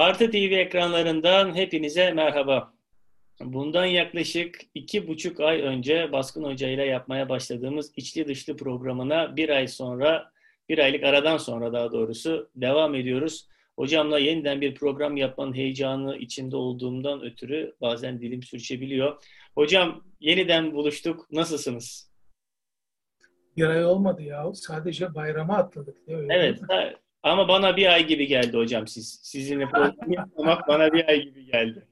Artı TV ekranlarından hepinize merhaba. Bundan yaklaşık iki buçuk ay önce Baskın Hoca ile yapmaya başladığımız içli dışlı programına bir ay sonra, bir aylık aradan sonra daha doğrusu devam ediyoruz. Hocamla yeniden bir program yapmanın heyecanı içinde olduğumdan ötürü bazen dilim sürçebiliyor. Hocam yeniden buluştuk. Nasılsınız? Bir ay olmadı ya. Sadece bayrama atladık. Değil mi? Evet. Ama bana bir ay gibi geldi hocam siz. Sizinle program yapmak bana bir ay gibi geldi.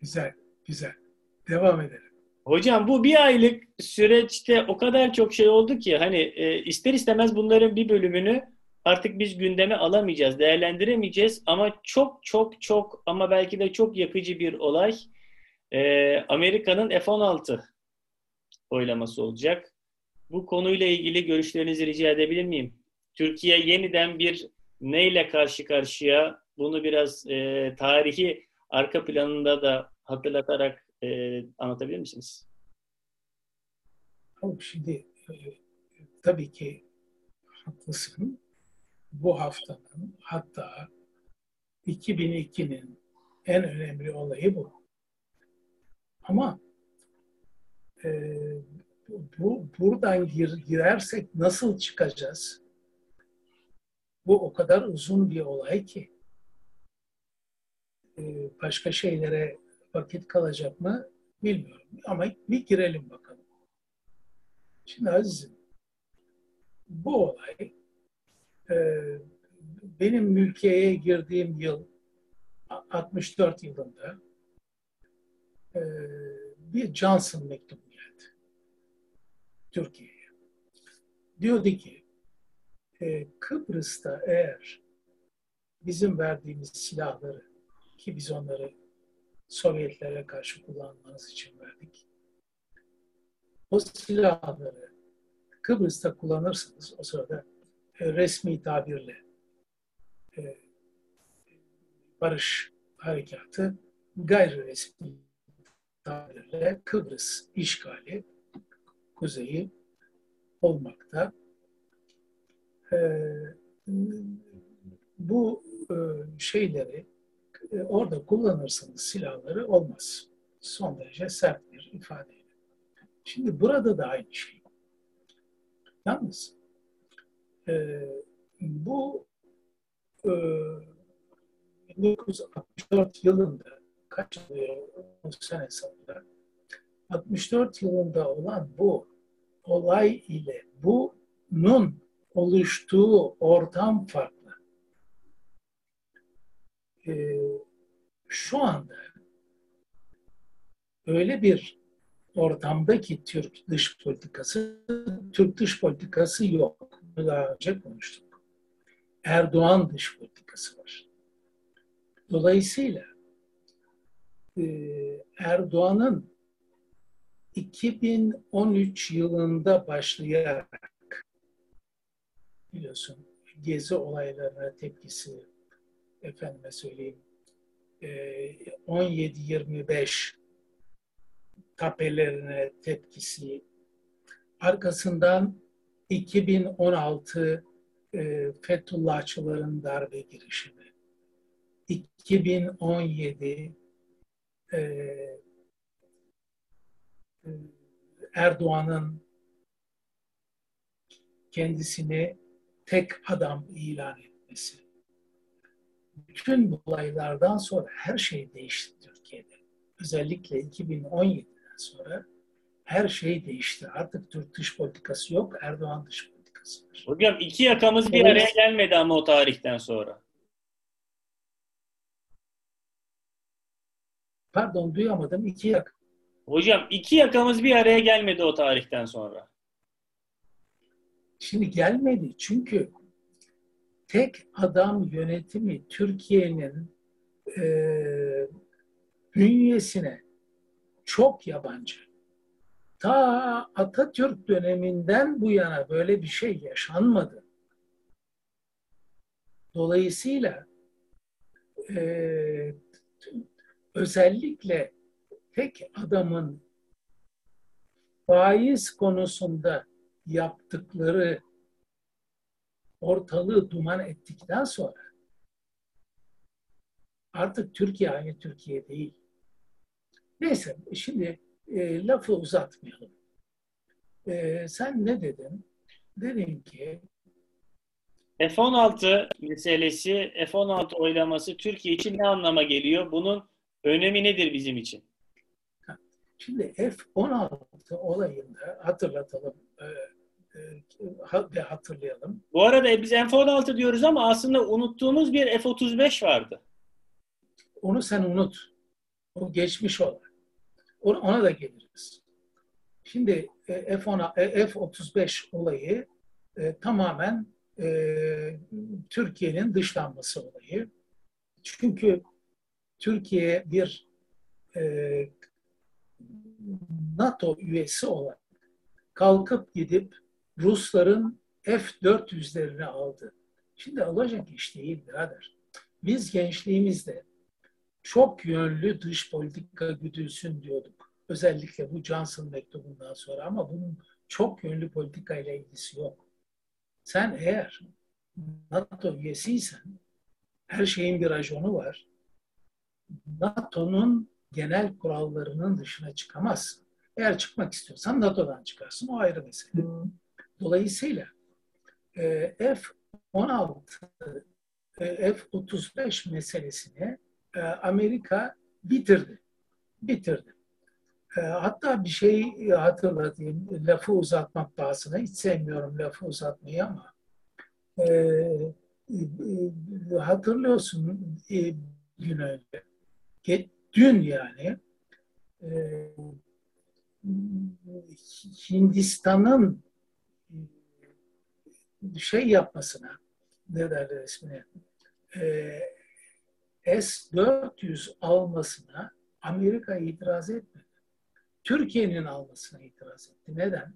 Güzel, güzel. Devam edelim. Hocam bu bir aylık süreçte o kadar çok şey oldu ki hani e, ister istemez bunların bir bölümünü artık biz gündeme alamayacağız, değerlendiremeyeceğiz ama çok çok çok ama belki de çok yakıcı bir olay e, Amerika'nın F-16 oylaması olacak. Bu konuyla ilgili görüşlerinizi rica edebilir miyim? Türkiye yeniden bir neyle karşı karşıya bunu biraz e, tarihi arka planında da hatırlatarak e, anlatabilir misiniz? Şimdi e, tabii ki haklısın. Bu haftanın hatta 2002'nin en önemli olayı bu. Ama e, bu buradan gir, girersek nasıl çıkacağız? Bu o kadar uzun bir olay ki e, başka şeylere vakit kalacak mı bilmiyorum. Ama bir girelim bakalım. Şimdi azizim, bu olay e, benim mülkiyeye girdiğim yıl 64 yılında e, bir Johnson mektubu geldi Türkiye'ye. Diyordu ki e, Kıbrıs'ta eğer bizim verdiğimiz silahları ki biz onları Sovyetlere karşı kullanmanız için verdik. O silahları Kıbrıs'ta kullanırsanız o sırada e, resmi tabirle e, barış harekatı gayri resmi tabirle Kıbrıs işgali kuzeyi olmakta. E, bu e, şeyleri e, orada kullanırsanız silahları olmaz. Son derece sert bir ifadeyle. Şimdi burada da aynı şey. Yalnız e, bu e, 1964 yılında kaç oluyor o sene sonunda 64 yılında olan bu olay ile bunun oluştuğu ortam farklı e, şu anda öyle bir ortamdaki Türk dış politikası, Türk dış politikası yok. Daha önce konuştuk. Erdoğan dış politikası var. Dolayısıyla e, Erdoğan'ın 2013 yılında başlayarak biliyorsun gezi olaylarına tepkisi efendime söyleyeyim 17-25 e, tapelerine tepkisi arkasından 2016 e, Fethullahçıların darbe girişimi 2017 e, Erdoğan'ın kendisini tek adam ilan etmesi bütün bu olaylardan sonra her şey değişti Türkiye'de. Özellikle 2017'den sonra her şey değişti. Artık Türk dış politikası yok, Erdoğan dış politikası var. Hocam iki yakamız bir araya gelmedi ama o tarihten sonra. Pardon duyamadım. İki yak. Hocam iki yakamız bir araya gelmedi o tarihten sonra. Şimdi gelmedi çünkü tek adam yönetimi Türkiye'nin e, bünyesine çok yabancı. Ta Atatürk döneminden bu yana böyle bir şey yaşanmadı. Dolayısıyla e, özellikle tek adamın faiz konusunda yaptıkları ortalığı duman ettikten sonra Artık Türkiye aynı Türkiye değil. Neyse şimdi e, lafı uzatmayalım. E, sen ne dedin? Dedin ki F-16 meselesi, F-16 oylaması Türkiye için ne anlama geliyor? Bunun önemi nedir bizim için? Şimdi F-16 olayında hatırlatalım e, e, ve hatırlayalım. Bu arada biz F-16 diyoruz ama aslında unuttuğumuz bir F-35 vardı. Onu sen unut. O geçmiş olan. Ona da geliriz. Şimdi e, F-35 olayı tamamen Türkiye'nin dışlanması olayı. Çünkü Türkiye bir NATO üyesi olarak kalkıp gidip Rusların F-400'lerini aldı. Şimdi alacak iş değil birader. Biz gençliğimizde çok yönlü dış politika güdülsün diyorduk. Özellikle bu Johnson mektubundan sonra ama bunun çok yönlü politika ile ilgisi yok. Sen eğer NATO üyesiysen her şeyin bir rajonu var. NATO'nun genel kurallarının dışına çıkamazsın. Eğer çıkmak istiyorsan NATO'dan çıkarsın. O ayrı mesele. Dolayısıyla e, F-16 e, F-35 meselesini e, Amerika bitirdi. Bitirdi. Hatta bir şey hatırlatayım. Lafı uzatmak pahasına. Hiç sevmiyorum lafı uzatmayı ama hatırlıyorsun gün önce. Dün yani Hindistan'ın şey yapmasına ne derler ismini e, S-400 almasına Amerika itiraz etmedi. Türkiye'nin almasına itiraz etti. Neden?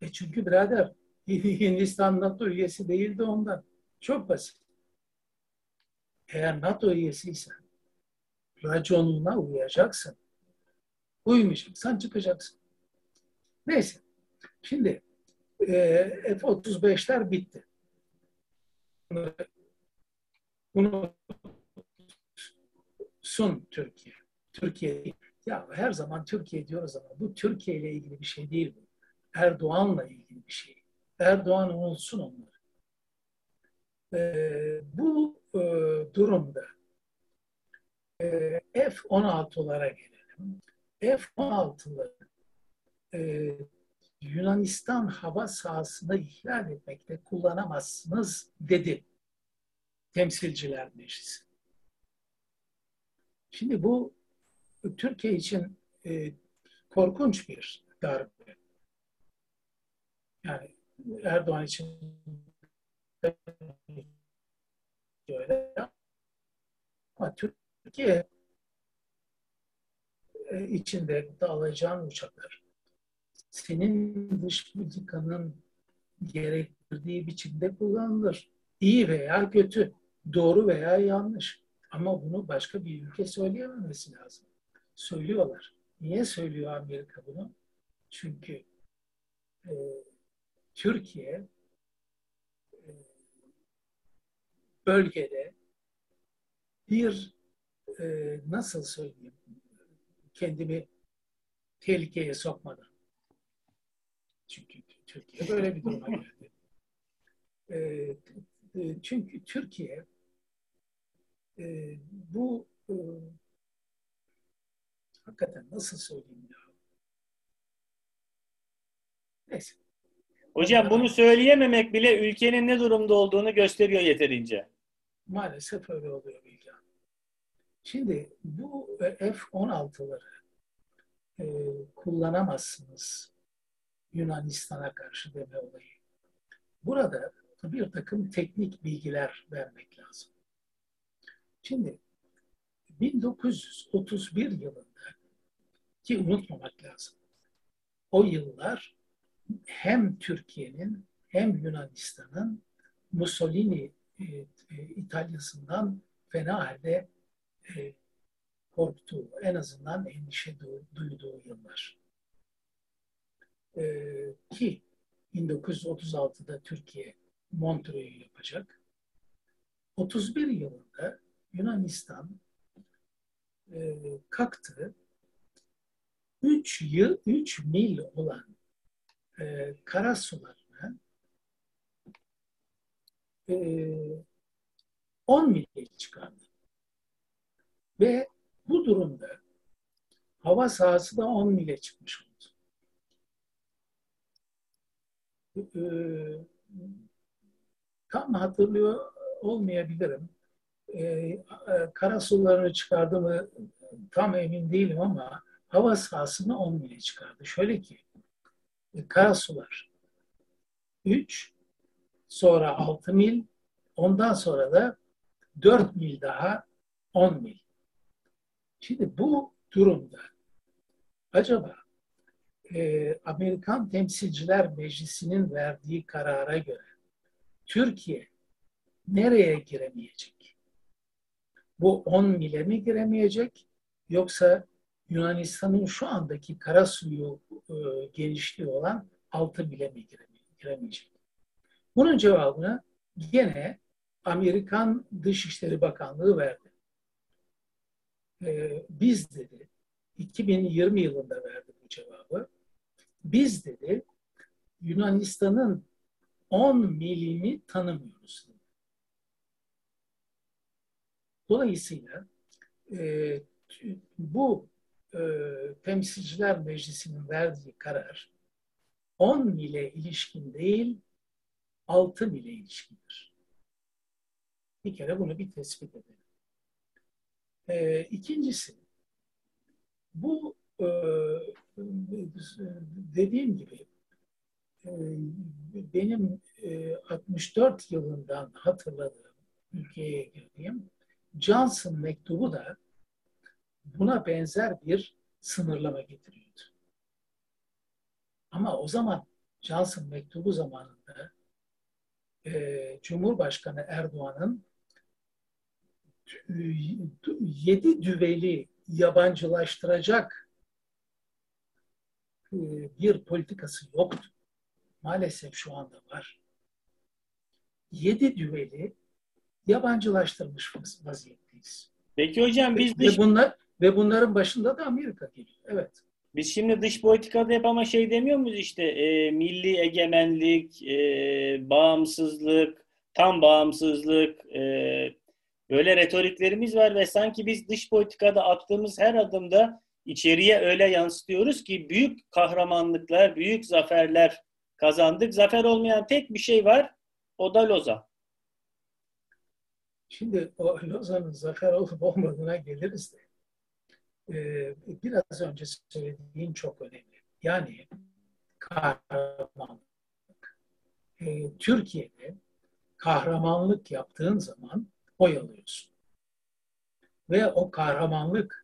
E çünkü birader Hindistan NATO üyesi değildi ondan. Çok basit. Eğer NATO üyesiysen raconuna uyacaksın. Uymayacaksan çıkacaksın. Neyse. Şimdi e, F-35'ler bitti. Bunu sun Türkiye. Türkiye ya her zaman Türkiye diyoruz ama bu Türkiye ile ilgili bir şey değil bu. Erdoğan'la ilgili bir şey. Erdoğan unutsun onları. Ee, bu e, durumda e, F-16'lara gelelim. F-16'ları e, Yunanistan hava sahasını ihlal etmekte kullanamazsınız dedi Temsilciler Meclisi. Şimdi bu Türkiye için e, korkunç bir darbe. Yani Erdoğan için öyle ama Türkiye e, içinde alacağın uçaklar senin dış politikanın gerektirdiği biçimde kullanılır. İyi veya kötü, doğru veya yanlış. Ama bunu başka bir ülke söyleyememesi lazım. Söylüyorlar. Niye söylüyor Amerika bunu? Çünkü e, Türkiye e, bölgede bir e, nasıl söyleyeyim kendimi tehlikeye sokmadan çünkü Türkiye böyle bir duruma geldi. E, e, çünkü Türkiye e, bu e, hakikaten nasıl söyleyeyim ya? Neyse. Hocam bunu söyleyememek bile ülkenin ne durumda olduğunu gösteriyor yeterince. Maalesef öyle oluyor Bilge Şimdi bu F-16'ları e, kullanamazsınız Yunanistan'a karşı deme olayı. Burada bir takım teknik bilgiler vermek lazım. Şimdi 1931 yılında ki unutmamak lazım. O yıllar hem Türkiye'nin hem Yunanistan'ın Mussolini e, e, İtalya'sından fena halde e, korktuğu, en azından endişe duyduğu yıllar. E, ki 1936'da Türkiye Montreux'u yapacak. 31 yılında Yunanistan e, kalktı 3 yıl 3 mil olan e, kara sularını e, 10 mile çıkardı. Ve bu durumda hava sahası da 10 mile çıkmış oldu. E, tam hatırlıyor olmayabilirim. E, e, kara sularını çıkardı mı tam emin değilim ama hava sahasını 10 mile çıkardı. Şöyle ki e, kara sular 3 sonra 6 mil ondan sonra da 4 mil daha 10 mil. Şimdi bu durumda acaba e, Amerikan Temsilciler Meclisi'nin verdiği karara göre Türkiye nereye giremeyecek? Bu 10 mile mi giremeyecek yoksa Yunanistan'ın şu andaki kara suyu e, genişliği olan 6 mile mi giremeyecek? Bunun cevabını gene Amerikan Dışişleri Bakanlığı verdi. E, biz dedi 2020 yılında verdi bu cevabı. Biz dedi Yunanistan'ın 10 milini tanımıyoruz. Dolayısıyla e, bu e, Temsilciler Meclisi'nin verdiği karar 10 mile ilişkin değil 6 mile ilişkindir. Bir kere bunu bir tespit edelim. E, ikincisi bu e, dediğim gibi e, benim e, 64 yılından hatırladığım ülkeye girdiğim Johnson mektubu da buna benzer bir sınırlama getiriyordu. Ama o zaman Johnson mektubu zamanında e, Cumhurbaşkanı Erdoğan'ın yedi düveli yabancılaştıracak e, bir politikası yoktu. Maalesef şu anda var. Yedi düveli yabancılaştırmış vaziyetteyiz. Peki hocam biz ve, bunlar ve bunların başında da Amerika geliyor. Evet. Biz şimdi dış politikada hep ama şey demiyor muyuz işte e, milli egemenlik, e, bağımsızlık, tam bağımsızlık, e, böyle retoriklerimiz var ve sanki biz dış politikada attığımız her adımda içeriye öyle yansıtıyoruz ki büyük kahramanlıklar, büyük zaferler kazandık. Zafer olmayan tek bir şey var, o da Lozan. Şimdi o Lozan'ın zafer olup olmadığına geliriz de e, biraz önce söylediğin çok önemli. Yani kahramanlık. E, Türkiye'de kahramanlık yaptığın zaman oy alıyorsun. Ve o kahramanlık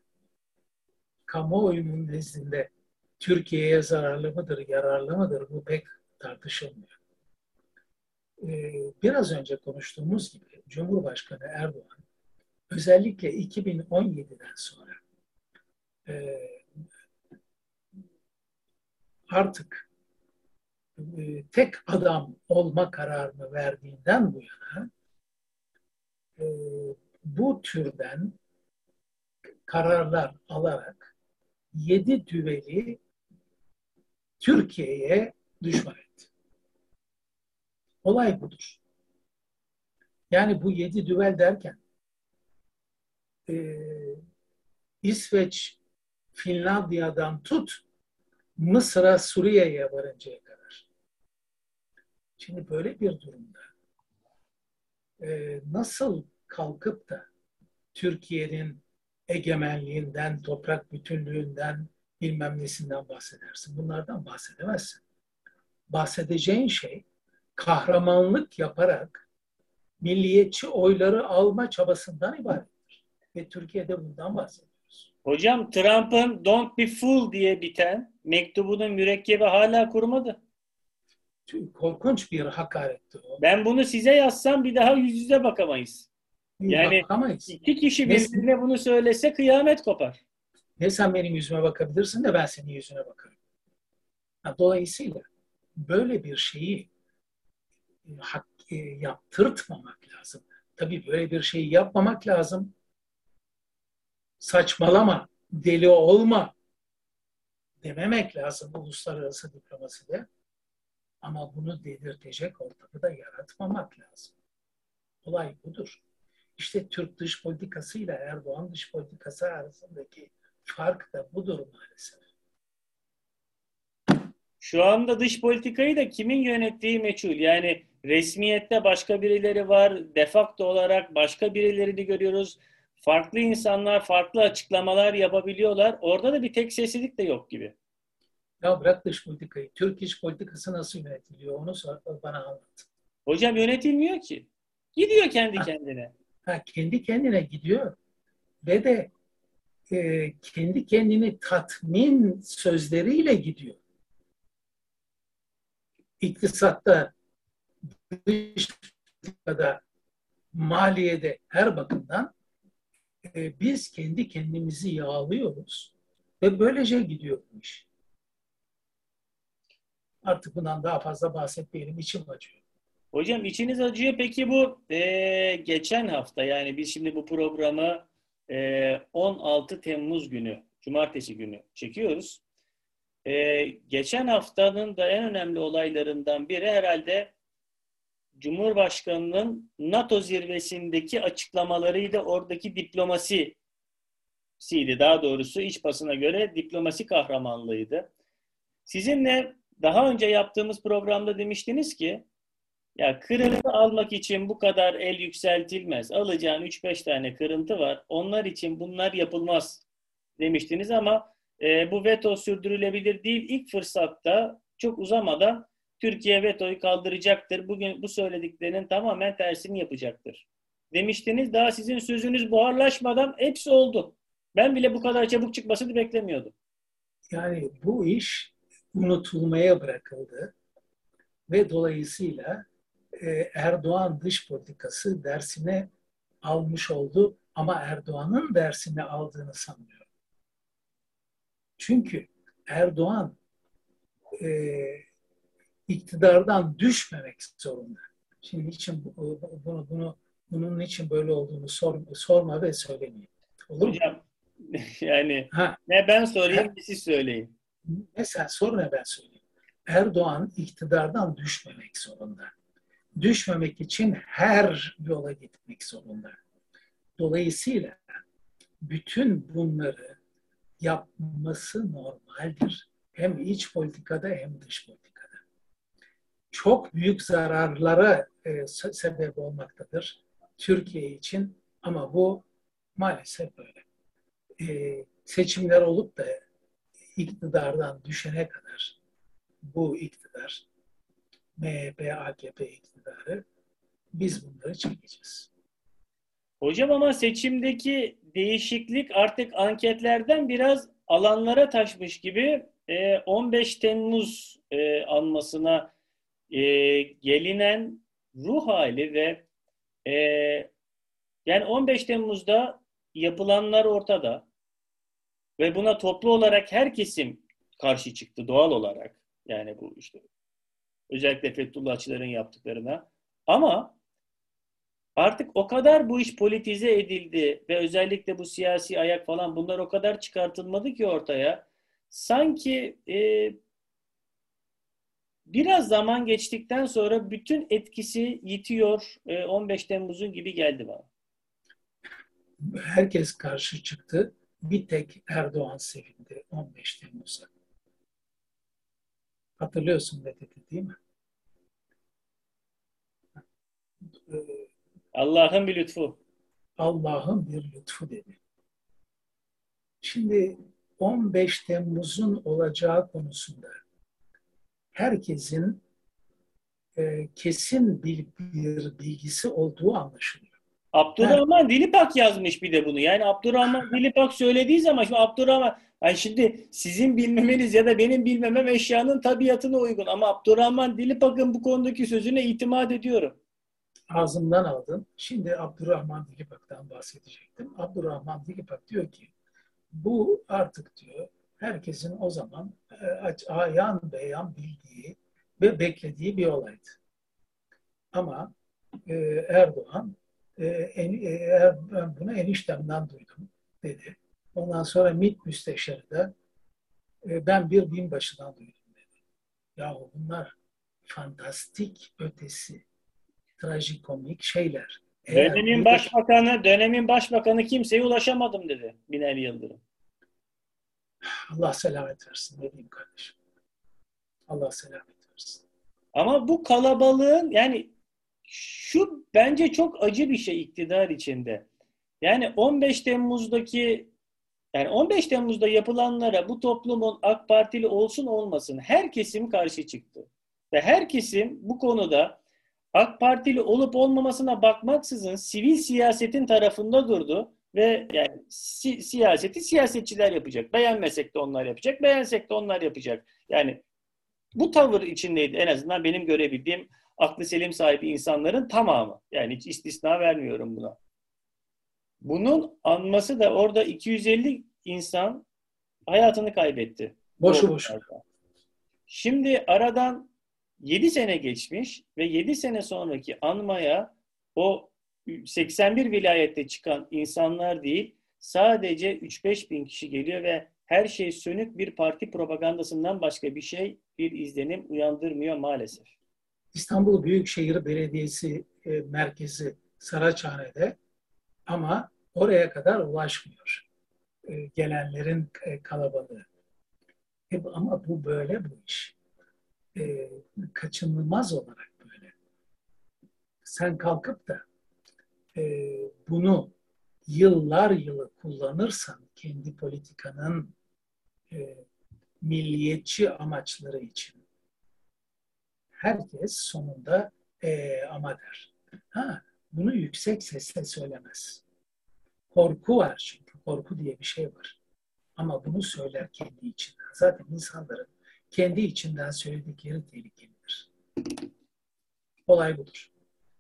kamuoyunun nezdinde Türkiye'ye zararlı mıdır, yararlı mıdır bu pek tartışılmıyor. Ee, biraz önce konuştuğumuz gibi Cumhurbaşkanı Erdoğan özellikle 2017'den sonra e, artık e, tek adam olma kararını verdiğinden bu yana e, bu türden kararlar alarak yedi düveli Türkiye'ye düşman etti. Olay budur. Yani bu yedi düvel derken e, İsveç, Finlandiya'dan tut Mısır'a, Suriye'ye varıncaya kadar. Şimdi böyle bir durumda e, nasıl kalkıp da Türkiye'nin egemenliğinden, toprak bütünlüğünden, bilmem nesinden bahsedersin. Bunlardan bahsedemezsin. Bahsedeceğin şey kahramanlık yaparak milliyetçi oyları alma çabasından ibarettir. Ve Türkiye'de bundan bahsediyoruz. Hocam Trump'ın Don't be fool diye biten mektubunun mürekkebi hala kurumadı. Korkunç bir hakaretti o. Ben bunu size yazsam bir daha yüz yüze bakamayız. Yani Bakamayız. iki kişi birbirine ne, bunu söylese kıyamet kopar. Ne sen benim yüzüme bakabilirsin de ben senin yüzüne bakarım. Dolayısıyla böyle bir şeyi hak, e, yaptırtmamak lazım. Tabii böyle bir şeyi yapmamak lazım saçmalama, deli olma dememek lazım uluslararası diplomaside. Ama bunu dedirtecek ortamı da yaratmamak lazım. Olay budur. İşte Türk dış politikası ile Erdoğan dış politikası arasındaki fark da budur maalesef. Şu anda dış politikayı da kimin yönettiği meçhul. Yani resmiyette başka birileri var, defakto olarak başka birilerini görüyoruz. Farklı insanlar farklı açıklamalar yapabiliyorlar. Orada da bir tek seslilik de yok gibi. Ya bırak dış politikayı. Türk iç politikası nasıl yönetiliyor? Onu bana anlat. Hocam yönetilmiyor ki. Gidiyor kendi kendine. Ha, kendi kendine gidiyor. Ve de e, kendi kendini tatmin sözleriyle gidiyor. İktisatta, dış politikada, maliyede her bakımdan e, biz kendi kendimizi yağlıyoruz ve böylece gidiyor bu iş. Artık bundan daha fazla bahsetmeyelim. içim acıyor. Hocam içiniz acıyor. Peki bu e, geçen hafta yani biz şimdi bu programı e, 16 Temmuz günü, Cumartesi günü çekiyoruz. E, geçen haftanın da en önemli olaylarından biri herhalde Cumhurbaşkanı'nın NATO zirvesindeki açıklamalarıydı. Oradaki diplomasi siydi. Daha doğrusu iç basına göre diplomasi kahramanlığıydı. Sizinle daha önce yaptığımız programda demiştiniz ki ya kırıntı almak için bu kadar el yükseltilmez. Alacağın 3-5 tane kırıntı var. Onlar için bunlar yapılmaz demiştiniz ama e, bu veto sürdürülebilir değil. İlk fırsatta çok uzamadan Türkiye vetoyu kaldıracaktır. Bugün bu söylediklerinin tamamen tersini yapacaktır. Demiştiniz daha sizin sözünüz buharlaşmadan hepsi oldu. Ben bile bu kadar çabuk çıkmasını beklemiyordum. Yani bu iş unutulmaya bırakıldı ve dolayısıyla Erdoğan dış politikası dersine almış oldu ama Erdoğan'ın dersini aldığını sanmıyorum. Çünkü Erdoğan e, iktidardan düşmemek zorunda. Şimdi için bunu bunu bunun için böyle olduğunu sor, sorma ve söylemeyeyim. Olur Hocam mu? yani ha. ne ben sorayım ha. siz söyleyin. Mesela sor ne ben söyleyeyim. Erdoğan iktidardan düşmemek zorunda. Düşmemek için her yola gitmek zorunda. Dolayısıyla bütün bunları yapması normaldir. Hem iç politikada hem dış politikada. Çok büyük zararlara e, sebep olmaktadır Türkiye için ama bu maalesef böyle. E, seçimler olup da iktidardan düşene kadar bu iktidar, MHP, AKP iktidarı biz bunları çekeceğiz. Hocam ama seçimdeki değişiklik artık anketlerden biraz alanlara taşmış gibi 15 e, Temmuz e, anmasına e, gelinen ruh hali ve yani 15 Temmuz'da yapılanlar ortada. Ve buna toplu olarak her kesim karşı çıktı doğal olarak. Yani bu işte özellikle Fethullahçıların yaptıklarına. Ama artık o kadar bu iş politize edildi ve özellikle bu siyasi ayak falan bunlar o kadar çıkartılmadı ki ortaya. Sanki e, biraz zaman geçtikten sonra bütün etkisi yitiyor e, 15 Temmuz'un gibi geldi bana. Herkes karşı çıktı bir tek Erdoğan sevindi 15 Temmuz'a. Hatırlıyorsun ne dedi değil mi? Allah'ın bir lütfu. Allah'ın bir lütfu dedi. Şimdi 15 Temmuz'un olacağı konusunda herkesin e, kesin bir, bir bilgisi olduğu anlaşılıyor. Abdurrahman evet. Dilipak yazmış bir de bunu. Yani Abdurrahman Dilipak söylediği zaman şimdi Abdurrahman yani şimdi sizin bilmemeniz ya da benim bilmemem eşyanın tabiatına uygun ama Abdurrahman Dilipak'ın bu konudaki sözüne itimat ediyorum. Ağzımdan aldın. Şimdi Abdurrahman Dilipak'tan bahsedecektim. Abdurrahman Dilipak diyor ki bu artık diyor herkesin o zaman e, ayan beyan bildiği ve beklediği bir olaydı. Ama e, Erdoğan e, en, e, ben bunu eniştemden duydum dedi. Ondan sonra MİT müsteşarı da e, ben bir binbaşıdan duydum dedi. Ya bunlar fantastik ötesi, trajikomik şeyler. Eğer dönemin başbakanı, dönemin başbakanı kimseye ulaşamadım dedi Binali Yıldırım. Allah selamet versin ne diyeyim kardeşim. Allah selamet versin. Ama bu kalabalığın yani şu bence çok acı bir şey iktidar içinde. Yani 15 Temmuz'daki yani 15 Temmuz'da yapılanlara bu toplumun AK Partili olsun olmasın her kesim karşı çıktı. Ve her kesim bu konuda AK Partili olup olmamasına bakmaksızın sivil siyasetin tarafında durdu ve yani si- siyaseti siyasetçiler yapacak. Beğenmesek de onlar yapacak, beğensek de onlar yapacak. Yani bu tavır içindeydi en azından benim görebildiğim aklı selim sahibi insanların tamamı. Yani hiç istisna vermiyorum buna. Bunun anması da orada 250 insan hayatını kaybetti. Boşu boş. Şimdi aradan 7 sene geçmiş ve 7 sene sonraki anmaya o 81 vilayette çıkan insanlar değil sadece 3-5 bin kişi geliyor ve her şey sönük bir parti propagandasından başka bir şey, bir izlenim uyandırmıyor maalesef. İstanbul Büyükşehir Belediyesi e, merkezi Saraçhane'de ama oraya kadar ulaşmıyor e, gelenlerin e, kalabalığı. E, ama bu böyle bu iş. E, kaçınılmaz olarak böyle. Sen kalkıp da e, bunu yıllar yılı kullanırsan kendi politikanın e, milliyetçi amaçları için herkes sonunda e, ama der. Ha, bunu yüksek sesle söylemez. Korku var çünkü. Korku diye bir şey var. Ama bunu söyler kendi içinden. Zaten insanların kendi içinden söyledikleri tehlikelidir. Olay budur.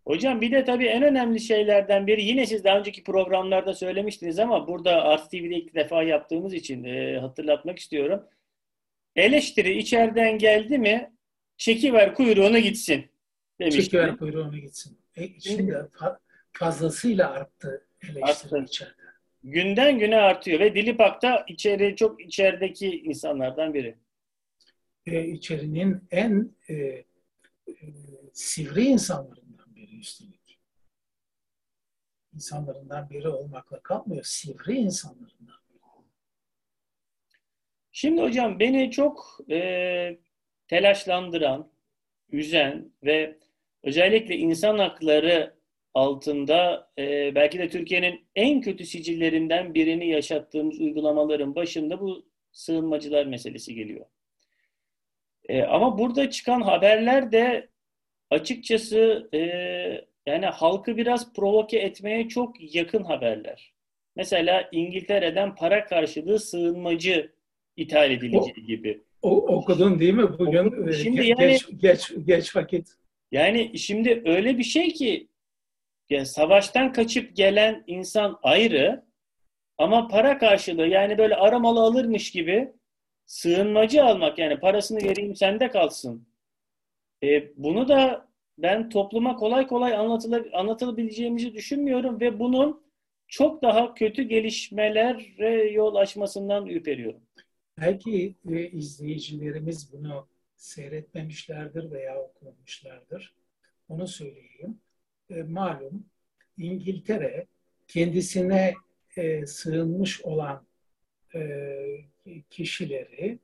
Hocam bir de tabii en önemli şeylerden biri yine siz daha önceki programlarda söylemiştiniz ama burada Ars TV'de ilk defa yaptığımız için e, hatırlatmak istiyorum. Eleştiri içeriden geldi mi çekiver kuyruğunu gitsin demiştiniz. Çekiver kuyruğunu gitsin. E, şimdi fazlasıyla arttı eleştiri arttı. içeride. Günden güne artıyor ve Dilipak da içeri çok içerideki insanlardan biri. E, içerinin en e, e, sivri insanlarından biri üstelik. İnsanlarından biri olmakla kalmıyor, sivri insanlarından biri. Şimdi hocam beni çok e, telaşlandıran, üzen ve özellikle insan hakları altında e, belki de Türkiye'nin en kötü sicillerinden birini yaşattığımız uygulamaların başında bu sığınmacılar meselesi geliyor. E, ama burada çıkan haberler de açıkçası e, yani halkı biraz provoke etmeye çok yakın haberler. Mesela İngiltere'den para karşılığı sığınmacı ithal edileceği o, gibi. O, okudun değil mi bugün? E, şimdi geç, yani, geç, geç vakit. Yani şimdi öyle bir şey ki yani savaştan kaçıp gelen insan ayrı ama para karşılığı yani böyle aramalı alırmış gibi sığınmacı almak yani parasını vereyim sende kalsın. E, bunu da ben topluma kolay kolay anlatıla, anlatılabileceğimizi düşünmüyorum ve bunun çok daha kötü gelişmelere yol açmasından ürperiyorum. Belki e, izleyicilerimiz bunu seyretmemişlerdir veya okumamışlardır. Onu söyleyeyim e, malum İngiltere kendisine e, sığınmış olan e, kişileri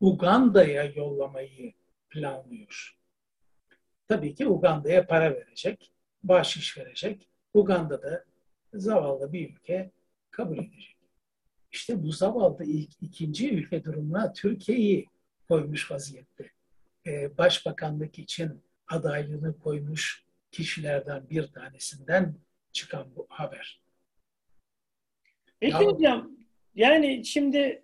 Uganda'ya yollamayı planlıyor. Tabii ki Uganda'ya para verecek, bahşiş verecek. Uganda'da zavallı bir ülke kabul edecek. İşte bu zavallı ilk, ikinci ülke durumuna Türkiye'yi koymuş vaziyette. Ee, başbakanlık için adaylığını koymuş kişilerden bir tanesinden çıkan bu haber. Peki ya, hocam yani şimdi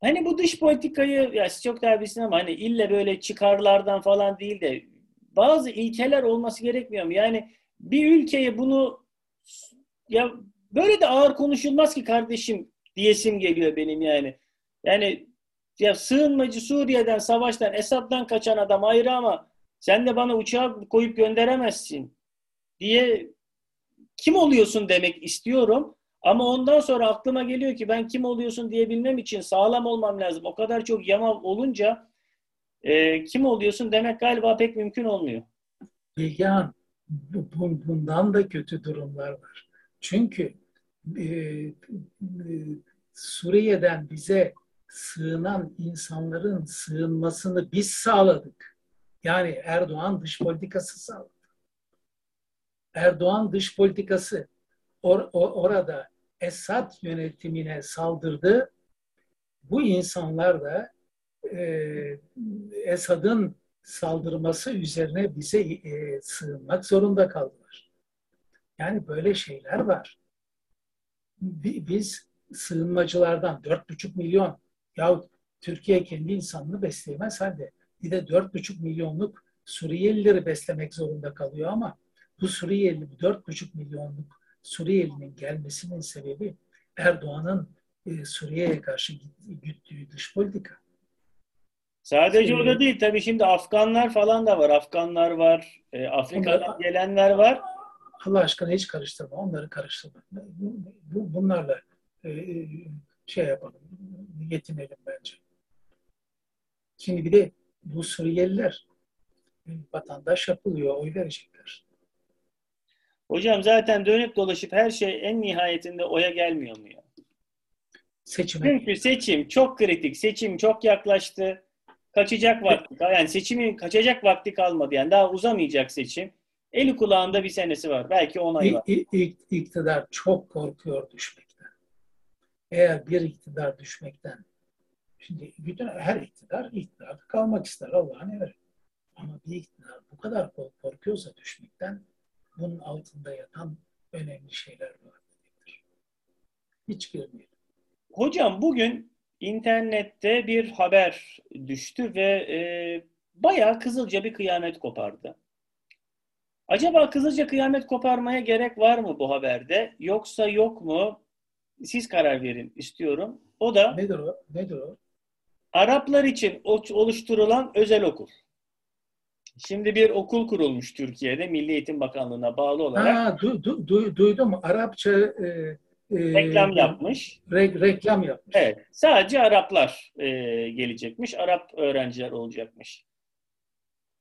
hani bu dış politikayı ya siz çok daha bilsin ama hani ille böyle çıkarlardan falan değil de bazı ilkeler olması gerekmiyor mu? Yani bir ülkeye bunu ya böyle de ağır konuşulmaz ki kardeşim diyesim geliyor benim yani. Yani ya sığınmacı Suriye'den, savaştan, Esad'dan kaçan adam ayrı ama sen de bana uçağa koyup gönderemezsin diye kim oluyorsun demek istiyorum. Ama ondan sonra aklıma geliyor ki ben kim oluyorsun diyebilmem için sağlam olmam lazım. O kadar çok yama olunca e, kim oluyorsun demek galiba pek mümkün olmuyor. Bilgehan, bundan da kötü durumlar var. Çünkü Suriye'den bize sığınan insanların sığınmasını biz sağladık. Yani Erdoğan dış politikası sağladı. Erdoğan dış politikası or, or, orada Esad yönetimine saldırdı. Bu insanlar da e, Esad'ın saldırması üzerine bize e, sığınmak zorunda kaldılar. Yani böyle şeyler var. Biz sığınmacılardan 4,5 milyon ya Türkiye kendi insanını besleyemez halde bir de 4,5 milyonluk Suriyelileri beslemek zorunda kalıyor ama bu Suriyeli, 4,5 milyonluk Suriyelinin gelmesinin sebebi Erdoğan'ın e, Suriye'ye karşı güttüğü dış politika. Sadece o da değil. Tabii şimdi Afganlar falan da var. Afganlar var. E, Afrika'dan gelenler var. Allah aşkına hiç karıştırma. Onları karıştırma. Bu, bu, bunlarla e, e, şey yapalım. Yetinelim bence. Şimdi bir de bu Suriyeliler vatandaş yapılıyor. Oy verecekler. Hocam zaten dönüp dolaşıp her şey en nihayetinde oya gelmiyor mu ya? Seçime. Çünkü seçim çok kritik. Seçim çok yaklaştı. Kaçacak vakti. Yani seçimin kaçacak vakti kalmadı. Yani daha uzamayacak seçim. Eli kulağında bir senesi var. Belki on ay var. İ, iktidar çok korkuyor düşmekten. Eğer bir iktidar düşmekten şimdi bütün her iktidar iktidarda kalmak ister Allah'ın emri. Ama bir iktidar bu kadar korkuyorsa düşmekten bunun altında yatan önemli şeyler var demektir. Hiç girmeyelim. Hocam bugün internette bir haber düştü ve e, bayağı Kızılca bir kıyamet kopardı. Acaba Kızılca kıyamet koparmaya gerek var mı bu haberde? Yoksa yok mu? Siz karar verin istiyorum. O da Nedir o? Nedir o? Araplar için oluşturulan özel okul. Şimdi bir okul kurulmuş Türkiye'de Milli Eğitim Bakanlığı'na bağlı olarak. Ha, du, du, du, duydum. Arapça e, e, reklam yapmış. Re, reklam yapmış. Evet. Sadece Araplar e, gelecekmiş. Arap öğrenciler olacakmış.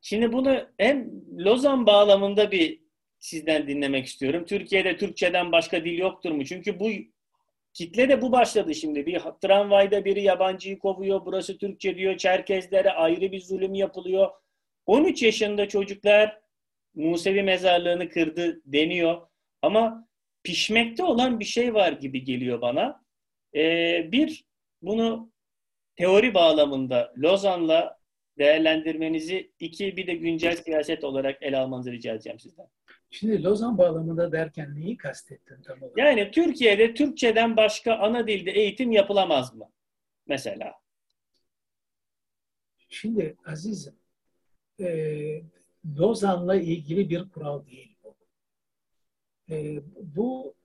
Şimdi bunu hem Lozan bağlamında bir sizden dinlemek istiyorum. Türkiye'de Türkçeden başka dil yoktur mu? Çünkü bu kitle de bu başladı şimdi. Bir tramvayda biri yabancıyı kovuyor. Burası Türkçe diyor. Çerkezlere ayrı bir zulüm yapılıyor. 13 yaşında çocuklar Musevi mezarlığını kırdı deniyor. Ama pişmekte olan bir şey var gibi geliyor bana. Ee, bir, bunu teori bağlamında Lozan'la değerlendirmenizi, iki bir de güncel siyaset olarak ele almanızı rica edeceğim sizden. Şimdi Lozan bağlamında derken neyi kastettin tam olarak? Yani Türkiye'de Türkçeden başka ana dilde eğitim yapılamaz mı? Mesela. Şimdi azizim, e, Lozan'la ilgili bir kural değil bu. E, bu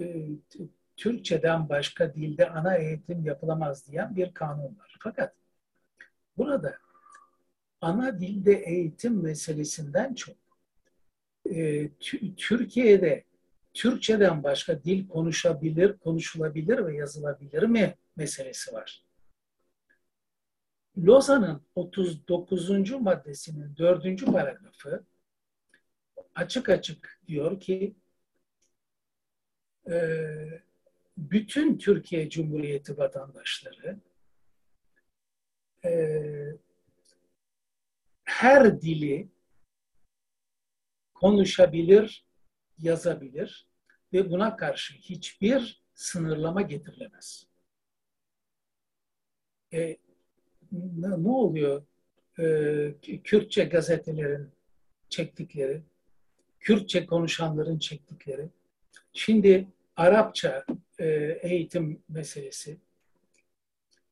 e, Türkçeden başka dilde ana eğitim yapılamaz diyen bir kanun var. Fakat burada ana dilde eğitim meselesinden çok e, Türkiye'de Türkçeden başka dil konuşabilir, konuşulabilir ve yazılabilir mi meselesi var. Lozan'ın 39. maddesinin 4. paragrafı açık açık diyor ki e, bütün Türkiye Cumhuriyeti vatandaşları e, her dili konuşabilir, yazabilir ve buna karşı hiçbir sınırlama getirilemez. E, ne, oluyor? Ee, Kürtçe gazetelerin çektikleri, Kürtçe konuşanların çektikleri, şimdi Arapça e, eğitim meselesi.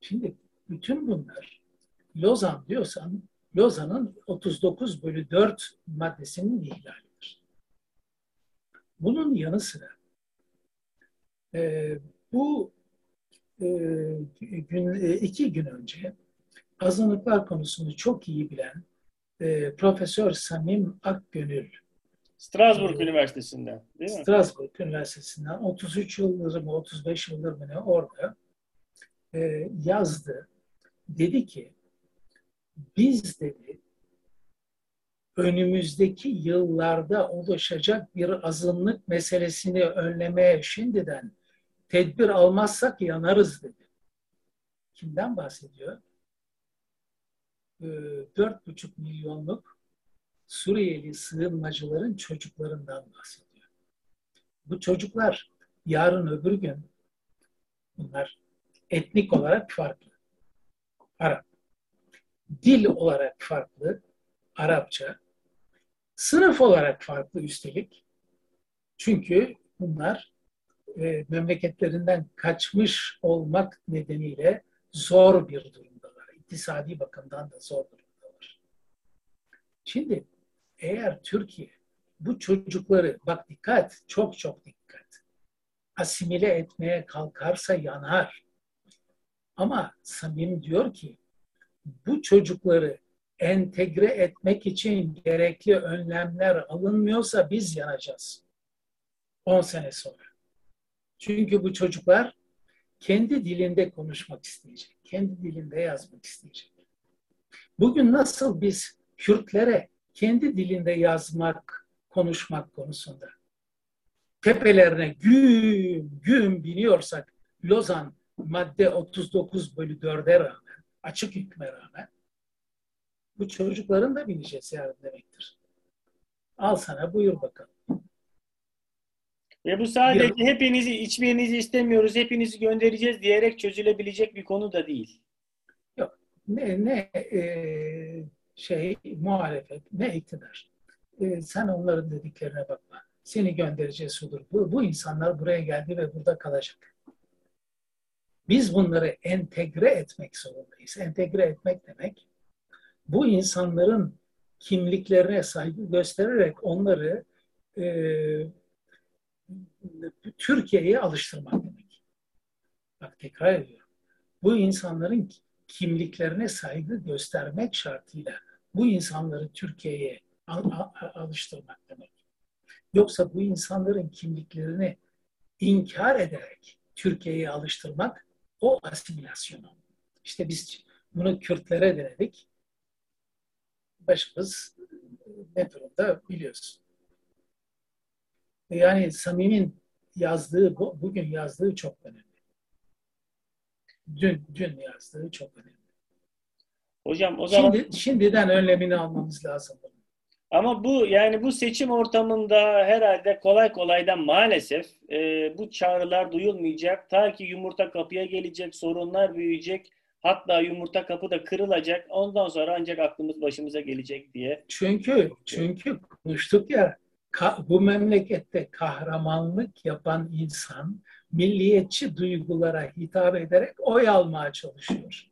Şimdi bütün bunlar Lozan diyorsan Lozan'ın 39 bölü 4 maddesinin ihlalidir. Bunun yanı sıra e, bu e, gün, e, iki gün önce azınlıklar konusunu çok iyi bilen e, Profesör Samim Akgönül Strasbourg Üniversitesi'nden değil mi? Strasbourg Üniversitesi'nden 33 yıldır mı 35 yıldır mı ne orada e, yazdı. Dedi ki biz dedi önümüzdeki yıllarda oluşacak bir azınlık meselesini önlemeye şimdiden tedbir almazsak yanarız dedi. Kimden bahsediyor? Ee, dört buçuk milyonluk Suriyeli sığınmacıların çocuklarından bahsediyor. Bu çocuklar yarın öbür gün bunlar etnik olarak farklı. Arap. Dil olarak farklı. Arapça. Sınıf olarak farklı üstelik. Çünkü bunlar e, memleketlerinden kaçmış olmak nedeniyle zor bir durumdalar. İktisadi bakımdan da zor durumdalar. Şimdi eğer Türkiye bu çocukları, bak dikkat, çok çok dikkat, asimile etmeye kalkarsa yanar. Ama Samim diyor ki bu çocukları entegre etmek için gerekli önlemler alınmıyorsa biz yanacağız. 10 sene sonra. Çünkü bu çocuklar kendi dilinde konuşmak isteyecek, kendi dilinde yazmak isteyecek. Bugün nasıl biz Kürtlere kendi dilinde yazmak, konuşmak konusunda tepelerine güm güm biniyorsak Lozan madde 39 bölü 4'e rağmen, açık hükme rağmen bu çocukların da bineceğiz yarın demektir. Al sana buyur bakalım. Ve bu sadece bir, hepinizi içmenizi istemiyoruz, hepinizi göndereceğiz diyerek çözülebilecek bir konu da değil. Yok. Ne, ne e, şey muhalefet, ne iktidar. E, sen onların dediklerine bakma. Seni göndereceğiz olur. Bu, bu insanlar buraya geldi ve burada kalacak. Biz bunları entegre etmek zorundayız. Entegre etmek demek bu insanların kimliklerine saygı göstererek onları e, Türkiye'ye alıştırmak demek. Bak tekrar ediyorum. Bu insanların kimliklerine saygı göstermek şartıyla bu insanları Türkiye'ye alıştırmak demek. Yoksa bu insanların kimliklerini inkar ederek Türkiye'ye alıştırmak o asimilasyonu. İşte biz bunu Kürtlere denedik. Başımız ne durumda biliyorsun. Yani Samim'in yazdığı, bugün yazdığı çok önemli. Dün, dün yazdığı çok önemli. Hocam o zaman... Şimdi, şimdiden önlemini almamız lazım. Ama bu yani bu seçim ortamında herhalde kolay kolaydan maalesef e, bu çağrılar duyulmayacak. Ta ki yumurta kapıya gelecek, sorunlar büyüyecek. Hatta yumurta kapı da kırılacak. Ondan sonra ancak aklımız başımıza gelecek diye. Çünkü çünkü konuştuk ya bu memlekette kahramanlık yapan insan milliyetçi duygulara hitap ederek oy almaya çalışıyor.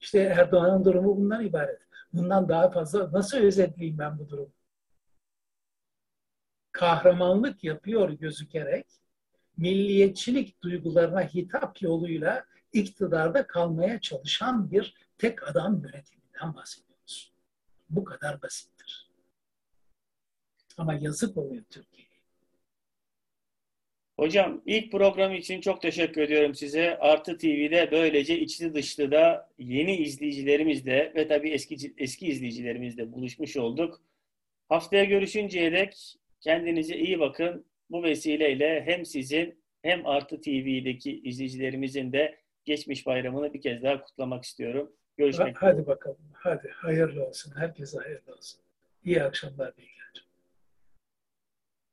İşte Erdoğan'ın durumu bundan ibaret. Bundan daha fazla nasıl özetleyeyim ben bu durumu? Kahramanlık yapıyor gözükerek milliyetçilik duygularına hitap yoluyla iktidarda kalmaya çalışan bir tek adam yönetiminden bahsediyoruz. Bu kadar basittir. Ama yazık oluyor Türkiye'ye. Hocam ilk program için çok teşekkür ediyorum size. Artı TV'de böylece içli dışlı da yeni izleyicilerimizle ve tabii eski eski izleyicilerimizle buluşmuş olduk. Haftaya görüşünceye dek kendinize iyi bakın. Bu vesileyle hem sizin hem Artı TV'deki izleyicilerimizin de geçmiş bayramını bir kez daha kutlamak istiyorum. Görüşmek üzere. Hadi bakalım. Hadi hayırlı olsun. Herkese hayırlı olsun. İyi akşamlar. Dilerim.